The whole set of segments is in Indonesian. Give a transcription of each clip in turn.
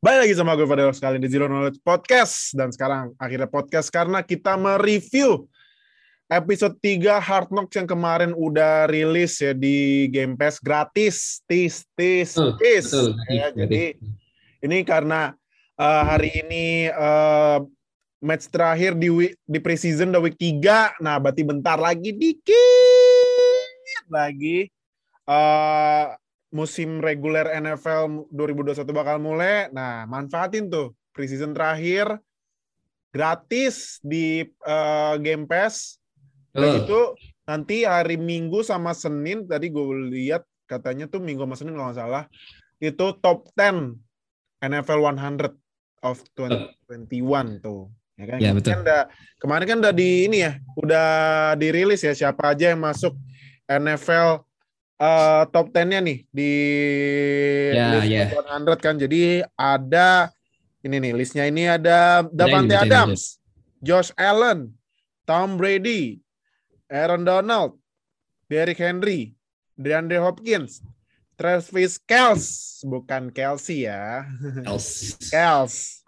Balik lagi sama gue pada sekali di Zero Knowledge Podcast. Dan sekarang akhirnya podcast karena kita mereview episode 3 Hard Knocks yang kemarin udah rilis ya di Game Pass gratis. Tis tis Betul, tis. betul. ya jadi ini karena uh, hari ini uh, match terakhir di week, di preseason udah week 3 nah berarti bentar lagi dikit lagi uh, musim reguler NFL 2021 bakal mulai. Nah, manfaatin tuh preseason terakhir gratis di uh, Game Pass. Dan Betul. itu nanti hari Minggu sama Senin tadi gue lihat katanya tuh Minggu sama Senin kalau nggak salah itu top 10 NFL 100 of 2021 tuh. Ya kan? Ya, betul. kan udah, kemarin kan udah di ini ya, udah dirilis ya siapa aja yang masuk NFL eh, top 10-nya nih di Ya, list top 100 kan. Jadi ada ini nih listnya ini ada Davante ini, Adams, Josh Allen, Tom Brady, Aaron Donald, Derrick Henry, DeAndre Hopkins, Travis Kelce, bukan Kelsey ya. Kels,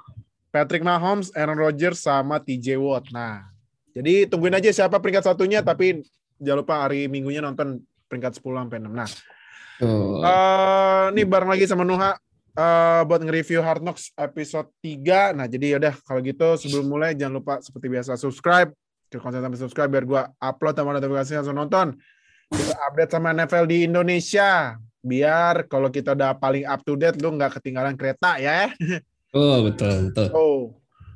Patrick Mahomes, Aaron Rodgers, sama TJ Watt. Nah, jadi tungguin aja siapa peringkat satunya, tapi jangan lupa hari minggunya nonton peringkat 10 sampai 6. Nah, Tuh. eh ini bareng lagi sama Nuha eh, buat nge-review Hard Knocks episode 3. Nah, jadi yaudah kalau gitu sebelum mulai jangan lupa seperti biasa subscribe, klik konten sampai subscribe biar gua upload sama notifikasi langsung nonton. Kita update sama NFL di Indonesia. Biar kalau kita udah paling up to date lu nggak ketinggalan kereta ya. Oh, betul, betul. Oh.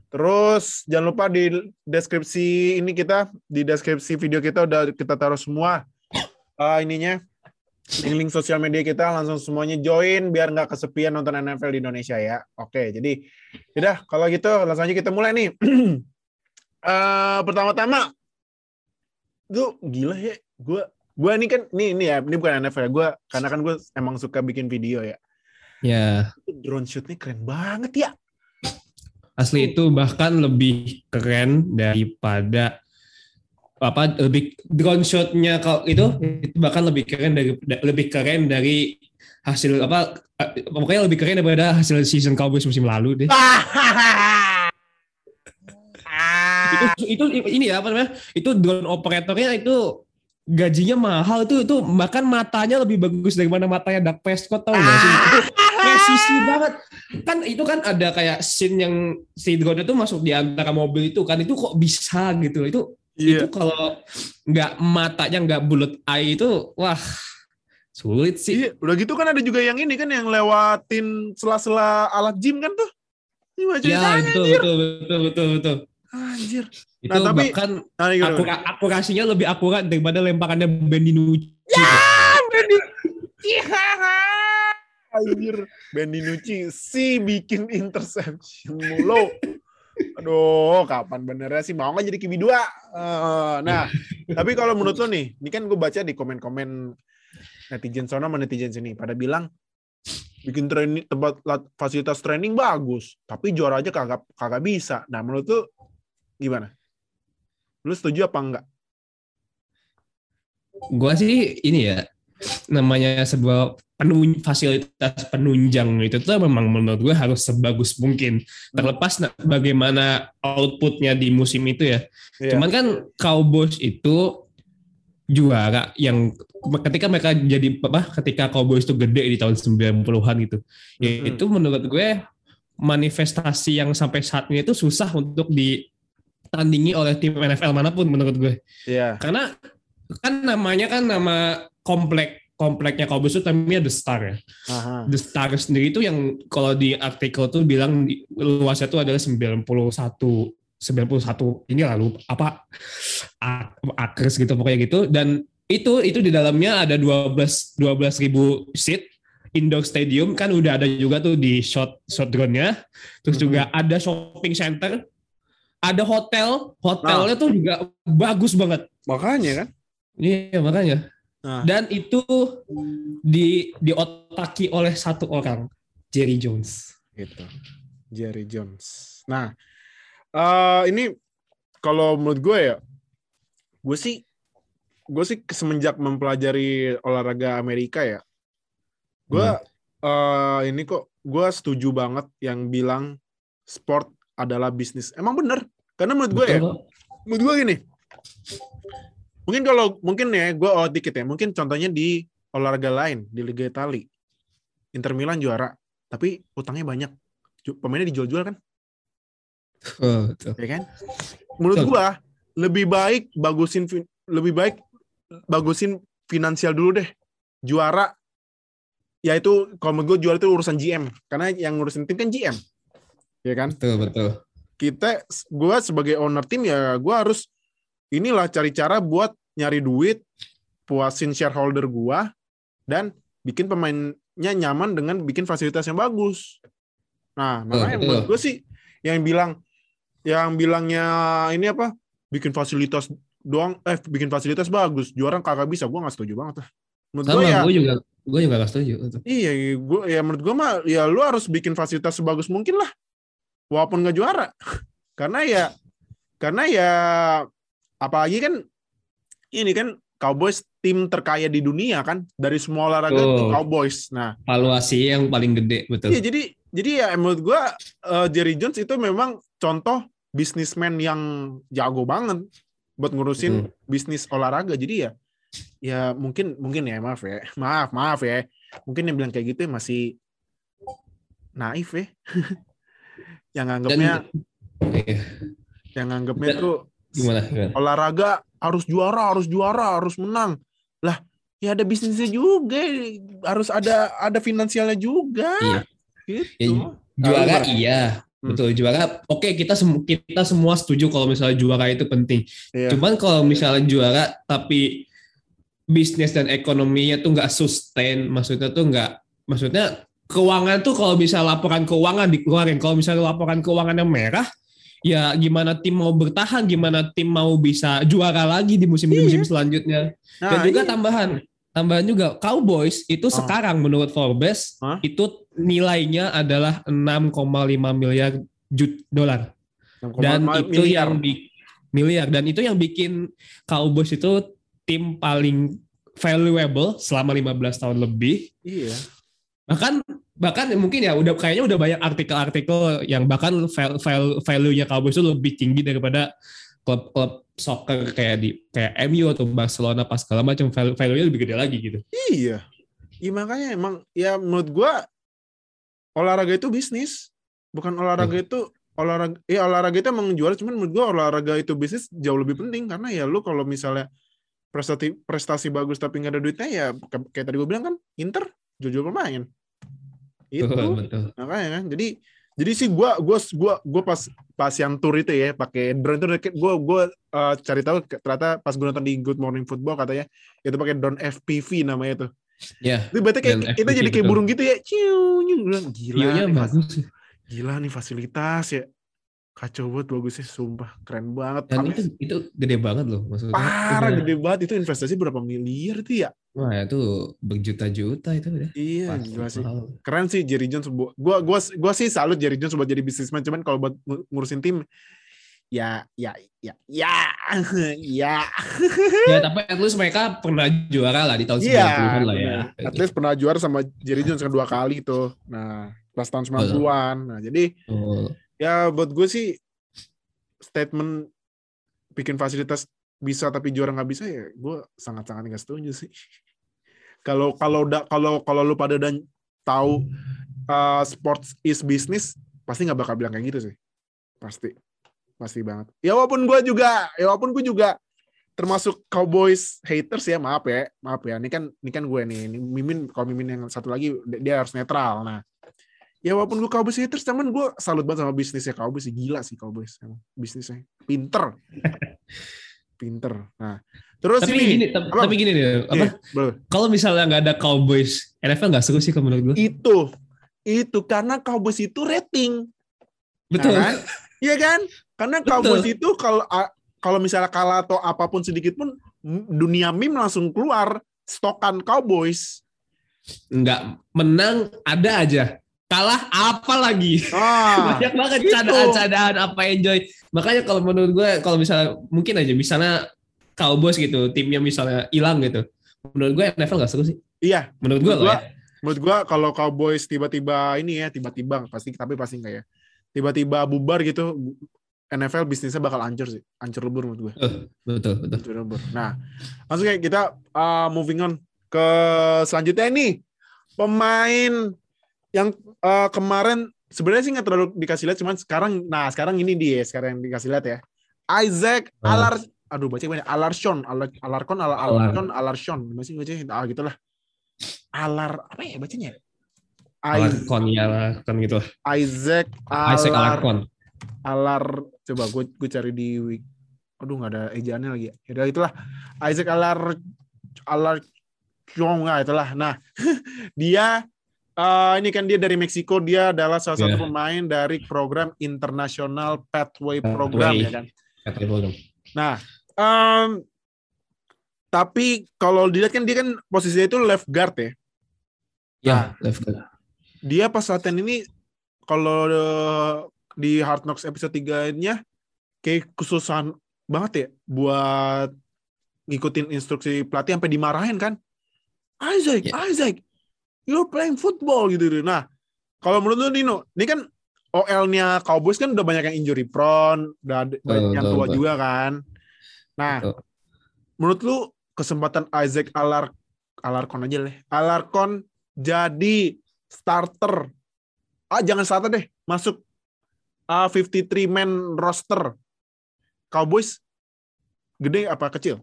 Terus jangan lupa di deskripsi ini kita di deskripsi video kita udah kita taruh semua eh, ininya link-link sosial media kita langsung semuanya join biar nggak kesepian nonton NFL di Indonesia ya. Oke, jadi udah kalau gitu langsung aja kita mulai nih. Eh pertama-tama tuh gila ya gue gue ini kan ini ini ya ini bukan NFL ya gue karena kan gue emang suka bikin video ya Ya, drone shootnya keren banget ya asli itu bahkan lebih keren daripada apa lebih drone shotnya kalau itu itu bahkan lebih keren dari lebih keren dari hasil apa pokoknya lebih keren daripada hasil season Cowboys musim lalu deh. itu itu ini ya apa namanya itu drone operatornya itu gajinya mahal itu itu bahkan matanya lebih bagus daripada matanya Dak Prescott tau gak sih presisi banget kan itu kan ada kayak scene yang si drone itu masuk di antara mobil itu kan itu kok bisa gitu itu Iya. itu kalau nggak matanya nggak bulat eye itu wah sulit sih Iya, udah gitu kan ada juga yang ini kan yang lewatin sela-sela alat gym kan tuh. Ini mah ya ceritanya, betul anjir. betul betul betul betul Anjir. itu Nah, tapi- bahkan Nah, gimana? akura- akurasinya lebih akurat daripada lemparannya Benny Nucci Ah, Benny. Anjir. Benny Nucci si bikin interception mulu. Aduh, kapan benernya sih mau nggak jadi QB2? Eh, nah, tapi kalau menurut lo nih, ini kan gue baca di komen-komen netizen sono sama netizen sini pada bilang bikin training tempat lat- fasilitas training bagus, tapi juara aja kagak kagak bisa. Nah, menurut lo gimana? Lu setuju apa enggak? gua sih ini ya namanya sebuah penun fasilitas penunjang itu tuh memang menurut gue harus sebagus mungkin terlepas na- bagaimana outputnya di musim itu ya Iya. cuman kan Cowboys itu juara yang ketika mereka jadi apa ketika Cowboys itu gede di tahun 90-an gitu ya Mhm. itu menurut gue manifestasi yang sampai saat ini itu susah untuk ditandingi oleh tim NFL mana pun menurut gue Iya. karena kan namanya kan nama komplek kompleknya Cowboys itu namanya The Star ya. Aha. The Star sendiri itu yang kalau di artikel tuh bilang di- luasnya itu adalah 91 91 ini lalu apa ak- akres gitu pokoknya gitu dan itu itu di dalamnya ada 12 12 ribu seat indoor stadium kan udah ada juga tuh di shot shot drone-nya terus juga ada shopping center ada hotel hotelnya tuh juga bagus banget Makanya kan. Iya makanya. Nah. Dan itu di diotaki oleh satu orang, Jerry Jones. gitu Jerry Jones nah eh ini kalau menurut gue ya gue sih gue sih semenjak mempelajari olahraga Amerika ya gue Hmm. eh ini kok gue setuju banget yang bilang sport adalah bisnis. Emang bener. Karena menurut gue ya, Betul menurut gue gini. Mungkin kalau mungkin ya gue oh dikit ya. Mungkin contohnya di olahraga lain di Liga Italia. Inter Milan juara, tapi utangnya banyak. Pemainnya dijual-jual kan, Oh, betul. ya kan? Menurut Betul. gua lebih baik bagusin lebih baik bagusin finansial dulu deh. Juara ya itu kalau menurut gue juara itu urusan GM karena yang ngurusin tim kan GM. Ya kan? Betul, betul. Kita gua sebagai owner tim ya gua harus inilah cari cara buat nyari duit, puasin shareholder gua dan bikin pemainnya nyaman dengan bikin fasilitas yang bagus. Nah, makanya betul. menurut gue sih yang bilang yang bilangnya ini apa bikin fasilitas doang eh bikin fasilitas bagus juara kagak bisa gue nggak setuju banget lah menurut Sama, gue ya gue juga gue juga gak setuju. Iya gue ya menurut gue mah ya lu harus bikin fasilitas sebagus mungkin lah walaupun nggak juara karena ya karena ya apalagi kan ini kan Cowboys tim terkaya di dunia kan dari semua olahraga Betul. tuh Cowboys nah Valuasi yang paling gede, betul. Iya jadi jadi ya menurut gua eh, Jerry Jones itu memang contoh bisnismen yang jago banget buat ngurusin Hmm. bisnis olahraga. Jadi ya ya mungkin mungkin ya maaf ya. Maaf, maaf ya. Mungkin yang bilang kayak gitu ya masih naif ya. yang anggapnya Iya. yang anggapnya Dan- tuh Gimana? gimana? olahraga harus juara, harus juara, harus menang. Lah, ya ada bisnisnya juga, harus ada ada finansialnya juga. Iya. Gitu. Ya, juara Lalu, iya Hmm. betul juara oke kita sem- kita semua setuju kalau misalnya juara itu penting Iya. cuman kalau misalnya juara tapi bisnis dan ekonominya tuh nggak sustain maksudnya tuh nggak maksudnya keuangan tuh kalau bisa laporan keuangan dikeluarin kalau misalnya laporan keuangan yang merah ya gimana tim mau bertahan gimana tim mau bisa juara lagi di musim-musim selanjutnya Nah, dan juga iya. tambahan, tambahan juga Cowboys itu Oh. sekarang menurut Forbes Hah? itu nilainya adalah 6,5 miliar dolar. Dan 6,5 itu miliar. yang bi- miliar dan itu yang bikin Cowboys itu tim paling valuable selama 15 tahun lebih. Iya. Bahkan bahkan mungkin ya udah kayaknya udah banyak artikel-artikel yang bahkan val- val- value-nya Cowboys itu lebih tinggi daripada klub-klub soccer kayak di kayak MU atau Barcelona pas segala macam value- value-nya lebih gede lagi gitu. Iya. Iya makanya emang ya menurut gua olahraga itu bisnis. Bukan olahraga itu olahraga ya olahraga itu emang juara cuman menurut gua olahraga itu bisnis jauh lebih penting karena ya lu kalau misalnya prestasi prestasi bagus tapi nggak ada duitnya ya kayak tadi gue bilang kan Inter jual-jual pemain. Itu. Betul, betul. makanya kan jadi jadi sih gua gua gua gua pas pas yang tour itu ya pakai drone itu gua gua eh, cari tahu ternyata pas gua nonton di Good Morning Football katanya itu pakai drone FPV namanya tuh Ya, itu berarti kayak kita jadi kayak betul. burung gitu ya ciu gila view-nya nih, bagus. gila nih fasilitas ya kacau banget bagusnya sumpah keren banget Dan itu itu gede banget loh maksudnya. parah gede banget itu investasi berapa miliar tuh ya Wah, itu berjuta-juta itu udah. iya Pasti gila sih mahal. keren sih Jerry Jones gua gua gua, sih salut Jerry Jones buat jadi bisnisman cuman kalau buat ngu- ngurusin tim ya ya ya ya ya Ya, tapi at least mereka pernah juara lah di tahun iya 90-an lah ya. bener. at least pernah juara sama Jerry Jones kan dua kali tuh nah pas tahun 90-an nah jadi Oh, ya buat gue sih statement bikin fasilitas bisa tapi juara nggak bisa ya gue sangat sangat nggak setuju sih kalau kalau kalau kalau lu pada dan tahu uh, sports is business pasti nggak bakal bilang kayak gitu sih. Pasti. Pasti banget. Ya walaupun gue juga ya walaupun gue juga termasuk Cowboys haters ya maaf ya maaf ya. Ini kan ini kan gue nih ini Mimin kalau Mimin yang satu lagi dia harus netral. Nah ya walaupun gue Cowboys haters cuman gue salut banget sama bisnisnya Cowboys gila sih Cowboys bisnisnya. Pinter pinter nah terus tapi ini gini, tapi, apa? tapi gini nih, apa? Iya, boleh. Kalau misalnya nggak ada Cowboys, NFL nggak seru sih kalau menurut gue. itu itu karena Cowboys itu rating Betul. Nah kan? Iya kan? Karena Betul. Cowboys itu kalau kalau misalnya kalah atau apa pun sedikit pun dunia meme langsung keluar stokan Cowboys. Nggak menang ada aja. Kalah apa lagi? Ah, Banyak banget gitu. cadaan-cadaan apa enjoy. Makanya kalau menurut gue kalau misalnya mungkin aja misalnya Cowboys gitu, timnya misalnya hilang gitu. Menurut gue NFL nggak seru sih. iya. Menurut gue Menurut loh gua- ya. Menurut gua kalau Cowboys tiba-tiba ini ya, tiba-tiba pasti tapi pasti enggak ya. Tiba-tiba bubar gitu NFL bisnisnya bakal hancur sih. Hancur lebur menurut gue. Uh, betul, betul. Hancur lebur. Nah, langsung kayak kita uh, moving on ke selanjutnya nih. Pemain yang uh, kemarin sebenarnya sih nggak terlalu dikasih lihat cuman sekarang nah sekarang ini dia sekarang yang dikasih lihat ya. Isaac Oh. Alar aduh baca gimana Alarshon Alar Alarkon Alar Alar. Alarkon Alarshon masih baca ah gitulah. Alar apa ya bacanya? Alarcon ya, kan gitu. Isaac Isaac Alar Alarcon. Alar coba gue gue cari di wik aduh nggak ada ejaannya lagi ya Yaudah, itulah Isaac Alar Alar nggak itulah nah dia eh, ini kan dia dari Meksiko dia adalah salah satu Iya. pemain dari program International Pathway Program Pathway. ya kan program. nah em, tapi kalau dilihat kan dia kan posisinya itu left guard ya Ya, left guard. dia pas latihan ini kalau eh, di Hard Knocks episode 3-nya kayak kesusahan banget ya buat ngikutin instruksi pelatih sampai dimarahin kan. Isaac, Ya. Isaac, you're playing football gitu. Nah, kalau menurut lu Dino, ini kan OL-nya Cowboys kan udah banyak yang injury prone, udah banyak yang tua betul. juga kan. Nah, Betul. menurut lu kesempatan Isaac Alar Alarcon aja deh. Alarcon jadi starter. Ah, jangan starter deh, masuk ah 53 man roster. Cowboys gede apa kecil?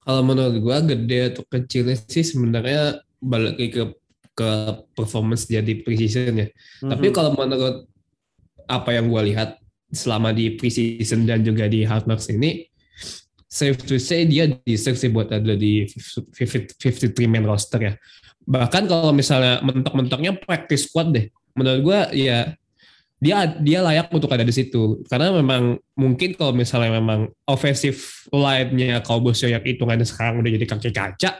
Kalau menurut gua gede atau kecilnya sih sebenarnya balik ke ke performance dia di preseason ya. Tapi Mhm. kalau menurut apa yang gua lihat selama di preseason dan juga di Hard Knocks ini, safe to say dia deserve sih buat ada di 53 man roster ya. Bahkan kalau misalnya mentok-mentoknya practice squad deh, menurut gua ya dia dia layak untuk ada di situ karena memang mungkin kalau misalnya memang offensive line-nya Cowboys yang hitungannya sekarang udah jadi kaki kaca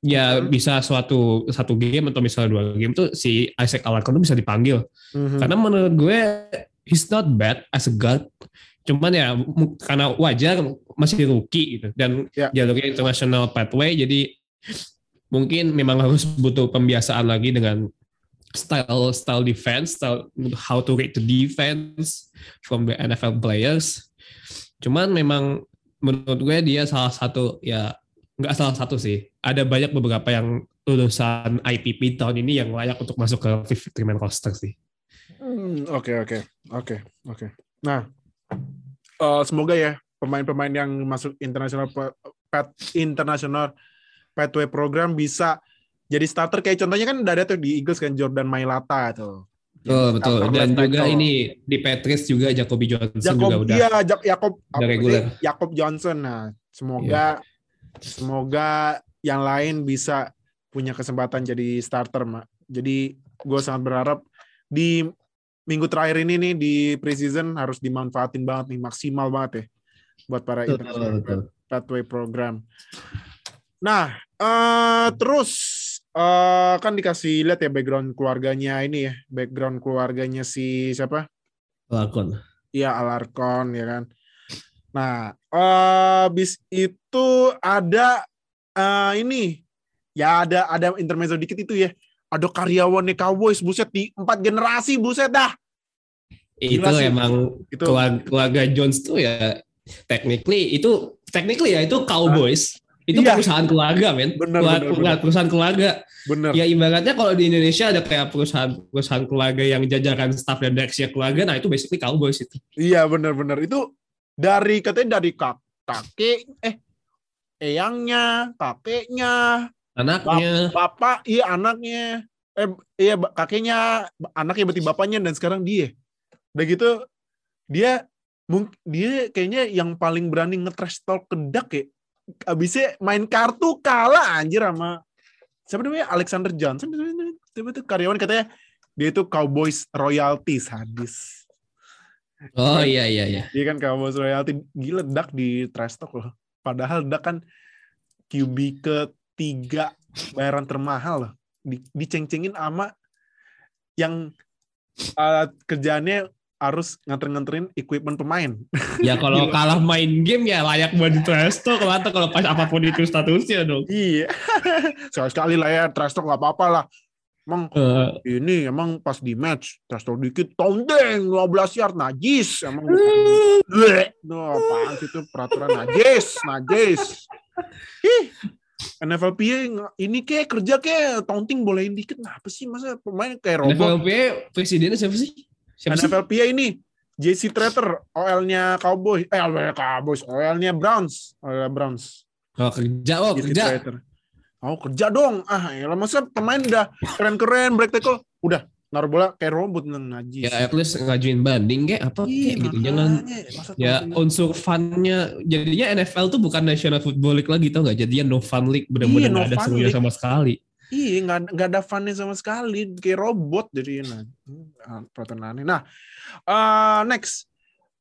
ya Mhm. bisa suatu satu game atau misalnya dua game tuh si Isaac Alarcon tuh bisa dipanggil Mhm. karena menurut gue he's not bad as a guard cuman ya karena wajar masih rookie gitu dan Ya. jalurnya international pathway jadi mungkin memang harus butuh pembiasaan lagi dengan style style defense style how to read the defense from the NFL players cuman memang menurut gue dia salah satu ya nggak salah satu sih ada banyak beberapa yang lulusan IPP tahun ini yang layak untuk masuk ke 53 man roster sih Hmm, Oke oke oke oke. Nah, eh, semoga ya pemain-pemain yang masuk international pat international pathway program bisa jadi starter kayak contohnya kan udah ada tuh di Eagles kan Jordan Mailata tuh. Oh, betul. Starter Dan juga tackle. ini di Patriots juga Jacoby Johnson Jacob juga udah. iya Jacob reguler. Jacob Johnson. Nah, semoga semoga yang lain bisa punya kesempatan jadi starter, Mak. Jadi gue sangat berharap di minggu terakhir ini nih di preseason harus dimanfaatin banget nih, maksimal banget ya buat para Betul, international betul. pathway program. Nah, eh terus eh kan dikasih lihat ya background keluarganya ini ya, background keluarganya si siapa? Lakon. Iya Alarcon ya kan. Nah, eh bis itu ada eh ini ya ada ada intermezzo dikit itu ya. Ada karyawannya Cowboys buset di empat generasi buset dah. Itu Gila emang Itu keluarga, keluarga Jones tuh ya technically itu technically ya itu Cowboys. Itu Iya. perusahaan keluarga, men. Bener, Keluarga- bener, bener. Perusahaan keluarga. bener. Ya ibaratnya kalau di Indonesia ada kayak perusahaan perusahaan keluarga yang jajaran staff dan direksi keluarga, nah itu basically Cowboys itu. Iya bener-bener itu dari katanya dari kak kakek eh eyangnya kakeknya Anaknya. bapak iya anaknya. Eh iya kakeknya anaknya berarti bapaknya dan sekarang dia. Udah gitu dia dia kayaknya yang paling berani nge-trash talk ke Dak ya. Abisnya main kartu kalah anjir sama siapa namanya? Alexander Johnson. Itu? Karyawan katanya dia itu Cowboys royalty sadis Oh iya iya iya. dia kan Cowboys royalty gila Dak di trash talk loh padahal Dak kan QB ketiga bayaran termahal loh di, diceng-cengin sama yang uh, kerjaannya harus nganter-nganterin equipment pemain. Ya kalau kalah main game ya layak buat di trash talk lah atau kalau pas apa pun itu statusnya dong. Iya. Sekali-sekali lah ya, trash talk nggak apa-apa lah. Emang Eh, ini emang pas di match, talk dikit, tondeng 15 yard, najis. Emang Bleh. Duh, apaan sih itu peraturan najis, najis. Ih, NFLPA ini kayak kerja kayak taunting bolehin dikit. Nah, apa sih masa pemain kayak robot? NFLP presidennya siapa sih? Siapa sih? NFLPA ini JC Treter, OL-nya Cowboys, eh OL-nya Cowboys, OL-nya Browns, OL Browns. Oh kerja, oh JC kerja. Treter. Oh kerja dong. Ah, ya masa pemain udah keren-keren break tackle, udah naruh bola kayak robot nang najis. Ya at least ngajuin banding kayak apa Iya, kayak gitu. Jangan ya unsur fun-nya jadinya NFL tuh bukan National Football League lagi tau nggak jadinya no fun league benar-benar Iya, no ada serunya sama sekali Iya, nggak nggak ada funnya sama sekali, kayak robot jadi nah, hmm, aneh. Nah, eh, next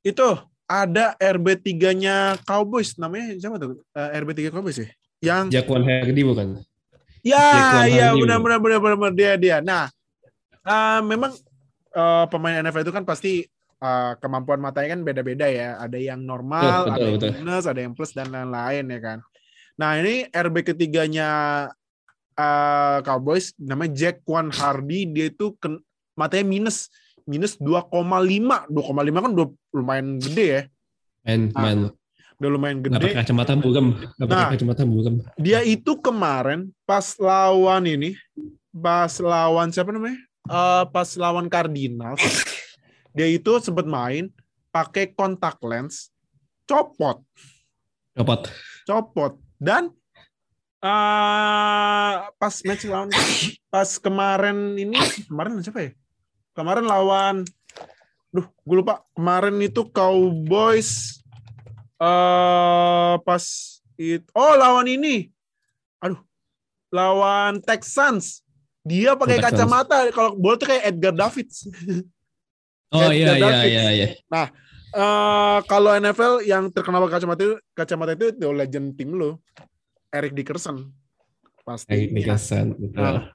itu ada RB3-nya Cowboys, namanya siapa tuh? Eh, RB3 Cowboys ya? Yang Jaquan Hardy bukan ya, ya Hardy. benar benar benar benar dia dia. Nah, eh, memang eh, pemain NFL itu kan pasti eh, kemampuan matanya kan beda-beda ya. Ada yang normal, Betul, ada yang betul. minus, ada yang plus dan lain-lain ya kan. Nah, ini RB ketiganya eh, Cowboys namanya Jaquan Hardy dia itu ken- matanya minus minus 2,5 2,5 kan udah lumayan gede ya main Ah, main udah lumayan gede. kacamata bugem pakai Nah. kacamata bugem dia itu kemarin pas lawan ini pas lawan siapa namanya? Eh, pas lawan Cardinals dia itu sempat main pakai kontak lens copot. Copot. Copot. Dan eh pas match lawan pas kemarin ini kemarin siapa ya? Kemarin lawan duh gue lupa. Kemarin itu Cowboys eh pas it oh lawan ini. Aduh lawan Texans. Dia pakai Oh, kacamata. Kalau bola tuh kayak Edgar Davids. Oh iya iya iya iya. Eh, kalau NFL yang terkenal pakai kacamata itu kacamata itu the legend tim lo. Eric Dickerson. Pasti Kayak Nicholson betul. Nah,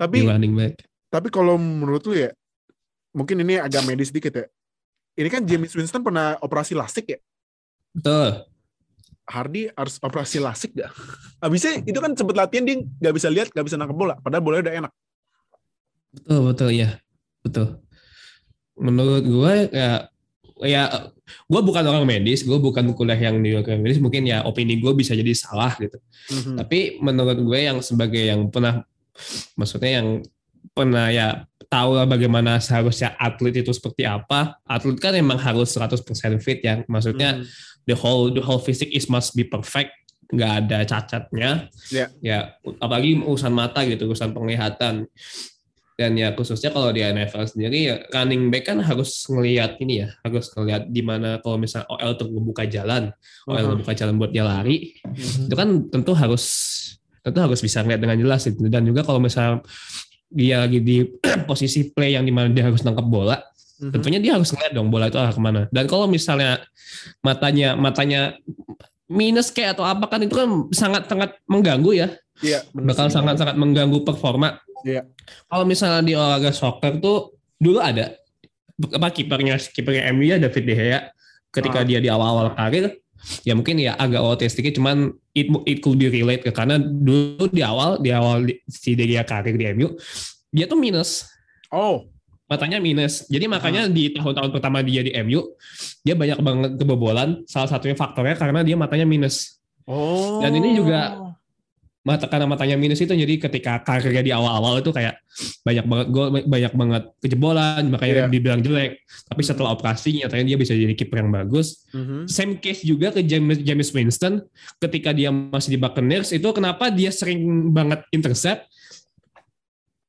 tapi di running back. tapi kalau menurut lu ya mungkin ini agak medis dikit ya. Ini kan James Winston pernah operasi lasik ya betul Hardy harus operasi lasik gak? Habisnya itu kan sempet latihan dia nggak bisa lihat, nggak bisa nangkep bola. Padahal bolanya udah enak. betul betul ya betul menurut gue ya ya gue bukan orang medis gue bukan kuliah yang di medis mungkin ya opini gue bisa jadi salah gitu Mhm. Tapi menurut gue yang sebagai yang pernah, maksudnya yang pernah ya tahu lah bagaimana seharusnya atlet itu seperti apa. Atlet kan emang harus 100% fit ya. Maksudnya Mhm. the whole the whole physique is must be perfect, nggak ada cacatnya. Ya. Ya, apalagi urusan mata gitu, urusan penglihatan. Dan ya khususnya kalau di NFL sendiri ya running back kan harus ngelihat ini ya, harus ngelihat di mana kalau misalnya OL tuh ngebuka jalan, OL Mhm. ngebuka jalan buat dia lari, Mhm. itu kan tentu harus tentu harus bisa ngeliat dengan jelas gitu. dan juga kalau misalnya dia lagi di posisi play yang di mana dia harus nangkap bola Mhm. tentunya dia harus ngeliat dong bola itu arah ke mana dan kalau misalnya matanya matanya minus kayak atau apa kan itu kan sangat sangat mengganggu ya Iya, bakal sangat sangat mengganggu performa Iya. kalau misalnya di olahraga soccer tuh dulu ada apa kipernya kipernya MU ya David De Gea Ah. ketika dia di awal-awal karir ya mungkin ya agak autistiknya cuman it it could be relate ke karena dulu di awal di awal si Gea karir di MU dia tuh minus. Oh, matanya minus. Jadi makanya di tahun-tahun pertama dia di MU dia banyak banget kebobolan. Salah satunya faktornya karena dia matanya minus. Oh. Dan ini juga- mata karena matanya minus itu jadi ketika karirnya di awal-awal itu kayak banyak banget gol banyak banget kejebolan makanya Iya. dibilang jelek. Tapi setelah operasi nyatanya dia bisa jadi kiper yang bagus. Mhm. same case juga ke James James Winston. Ketika dia masih di Buccaneers itu kenapa dia sering banget intercept?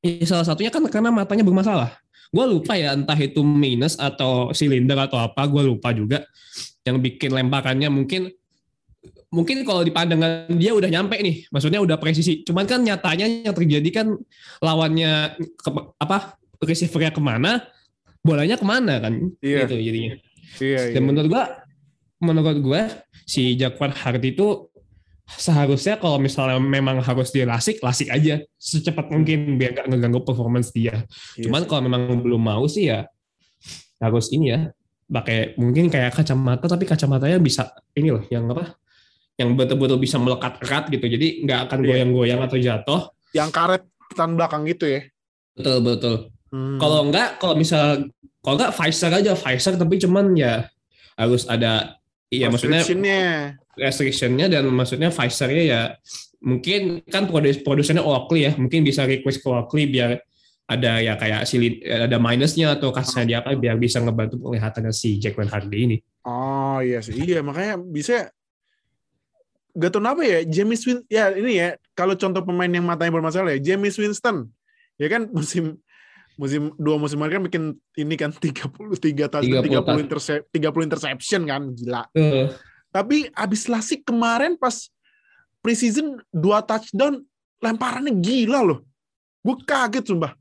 Ya, salah satunya kan karena matanya bermasalah. Gue lupa ya entah itu minus atau silinder atau apa gue lupa juga. Yang bikin lemparannya mungkin mungkin kalau di pandangan dia udah nyampe nih maksudnya udah presisi cuman kan nyatanya yang terjadi kan lawannya ke, apa receivernya ke mana bolanya ke mana kan Iya. gitu jadinya Iya, iya. dan menurut gua menurut gua si Jaquan Hardy itu seharusnya kalau misalnya memang harus dia lasik, lasik aja secepat mungkin biar gak ngeganggu performance dia. Iya Cuman kalau memang belum mau sih ya harus ini ya pakai mungkin kayak kacamata tapi kacamatanya bisa ini loh yang apa yang betul-betul bisa melekat erat gitu jadi nggak akan Iya. goyang-goyang atau jatuh Yang karet tan belakang gitu ya. betul betul Hmm. kalau enggak kalau misal kalau enggak Pfizer aja Pfizer tapi cuman ya harus ada iya maksudnya Restriction-nya. restrictionnya dan maksudnya Pfizer-nya ya mungkin kan produs produsennya Oakley ya mungkin bisa request ke Oakley biar ada ya kayak silid ada minusnya atau kasarnya dia apa biar bisa ngebantu penglihatannya si Jacqueline Hardy ini. Oh iya sih, iya makanya bisa gak tau kenapa ya James Win ya ini ya kalau contoh pemain yang matanya bermasalah ya James Winston. Ya kan musim musim dua musim kemarin kan bikin ini kan 33 touchdown 30 30 intercept 30 interception kan gila. Eh, tapi abis lasik kemarin pas preseason dua touchdown lemparannya gila loh. Gue kaget sumpah.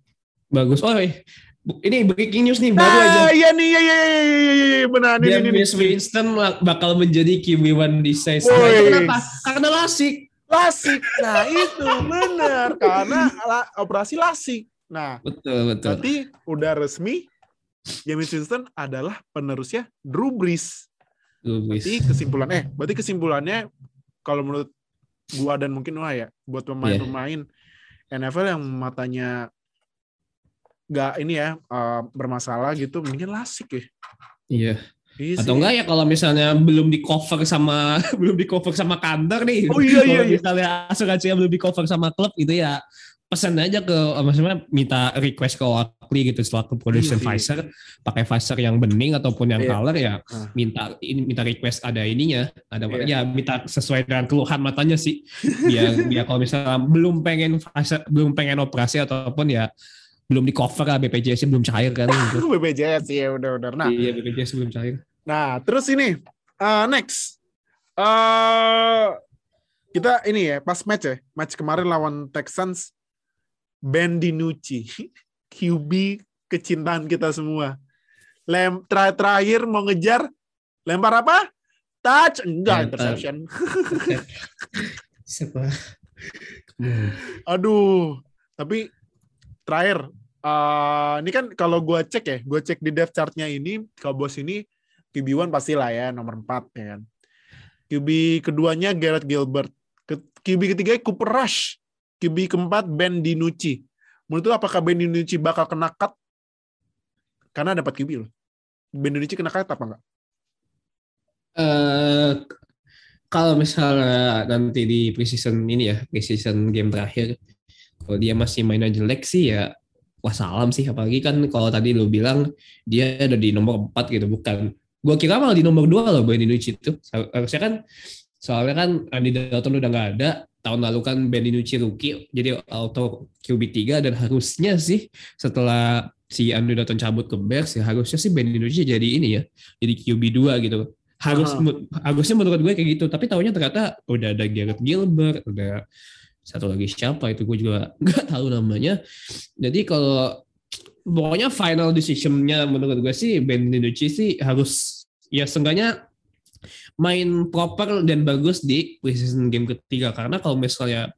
Bagus. Oh, eh, ini breaking news nih baru aja. ah iya nih iya iya iya iya, iya, iya benar ini. James Winston bakal menjadi QB1 di season. Nah, kenapa? Karena lasik. lasik nah itu benar karena la- operasi lasik nah Betul betul. berarti udah resmi James Winston adalah penerusnya Drew Brees Lubis. berarti kesimpulan eh berarti kesimpulannya kalau menurut gua dan mungkin wah ya buat pemain-pemain NFL yang matanya nggak ini ya eh, bermasalah gitu mendingan lasik ya Iya. Iya Atau enggak ya kalau misalnya belum di cover sama belum di cover sama kantor nih. Oh, iya, iya, iya. misalnya asuransinya belum di cover sama klub itu ya pesan aja ke maksudnya minta request ke Oakley gitu selaku produsen Iya sih. Pfizer pakai Pfizer yang bening ataupun yang Iya. color ya Ah. minta ini minta request ada ininya ada Iya. ya minta sesuai dengan keluhan matanya sih biar biar kalau misalnya belum pengen Pfizer belum pengen operasi ataupun ya belum di cover lah BPJS belum cair kan gitu. BPJS ya udah-udah nah iya BPJS belum cair Nah, terus ini uh, next. uh, kita ini ya pas match ya, match kemarin lawan Texans Ben DiNucci, QB kecintaan kita semua. Lem terakhir, terakhir mau ngejar lempar apa? Touch enggak interception. siapa. Aduh. Tapi terakhir uh, ini kan kalau gua cek ya, gua cek di depth chartnya ini Cowboys ini QB1 pastilah ya nomor 4 ya kan. QB keduanya Garrett Gilbert. QB ketiga Cooper Rush. QB keempat Ben DiNucci. Menurut lu apakah Ben DiNucci bakal kena cut? Karena dapat QB loh. Ben DiNucci kena cut apa enggak? Eh, kalau misalnya nanti di preseason ini ya, preseason game terakhir, kalau dia masih mainnya jelek sih ya wassalam sih. Apalagi kan kalau tadi lu bilang dia ada di nomor 4 gitu, bukan. Gua kira malah di nomor 2 loh Ben DiNucci itu. Harusnya kan soalnya kan Andy Dalton udah nggak ada. Tahun lalu kan Ben DiNucci rookie, jadi auto QB3 dan harusnya sih setelah si Andy Dalton cabut ke Bears ya harusnya sih Ben DiNucci jadi ini ya, jadi QB2 gitu harus men- harusnya menurut gue kayak gitu tapi tahunya ternyata udah ada Garrett Gilbert udah satu lagi siapa itu? Gue juga nggak tahu namanya. Jadi kalau pokoknya final decisionnya menurut gue sih Ben DiNucci sih harus ya seenggaknya main proper dan bagus di preseason game ketiga. Karena kalau misalnya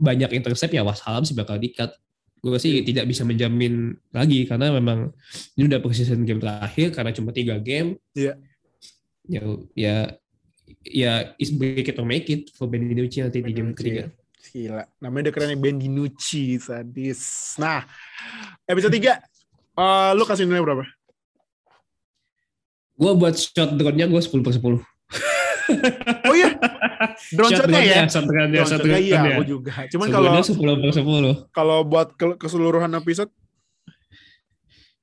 banyak intercept ya wassalam sih bakal di-cut gue sih tidak bisa menjamin lagi karena memang ini udah preseason game terakhir karena cuma tiga game. Iya. ya ya ya is break it or make it for Ben DiNucci nanti di game ketiga Gila. Namanya udah kerennya Ben DiNucci sadis. Nah, episode 3. eh lu kasih nilai berapa? gue buat shot drone-nya gue 10 per 10 Oh iya. Drone shot shotnya ya. shot drone-nya Drone shot shotnya iya, drone-nya. aku juga. Cuman kalau Sebelumnya 10 per 10 kalau buat ke- keseluruhan episode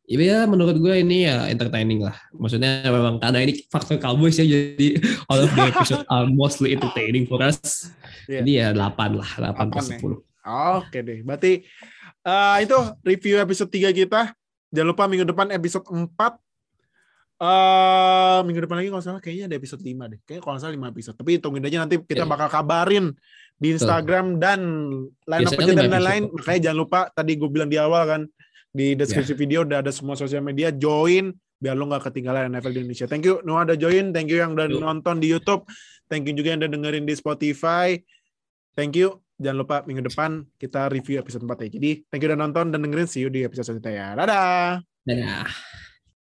Ya menurut gue ini ya entertaining lah. Maksudnya memang karena ini faktor Cowboys ya jadi all of the episode are mostly entertaining for us. Iya. Jadi ya 8 lah, 8 per 8 ya. 10. Oke deh. Berarti eh, itu review episode 3 kita. Jangan lupa minggu depan episode 4. eh minggu depan lagi kalau salah kayaknya ada episode 5 deh. Kayaknya kalau salah 5 episode. Tapi tungguin aja nanti kita Oke. bakal kabarin di Instagram dan line up Biasanya aja dan lain-lain. Makanya jangan lupa tadi gue bilang di awal kan di deskripsi Ya. video udah ada semua sosial media join biar lo nggak ketinggalan NFL di Indonesia. Thank you Noah udah join, thank you yang udah Yuk. nonton di YouTube, thank you juga yang udah dengerin di Spotify. Thank you. Jangan lupa minggu depan kita review episode 4 ya. Jadi thank you udah nonton dan dengerin see you di episode selanjutnya ya. Dadah. Dadah.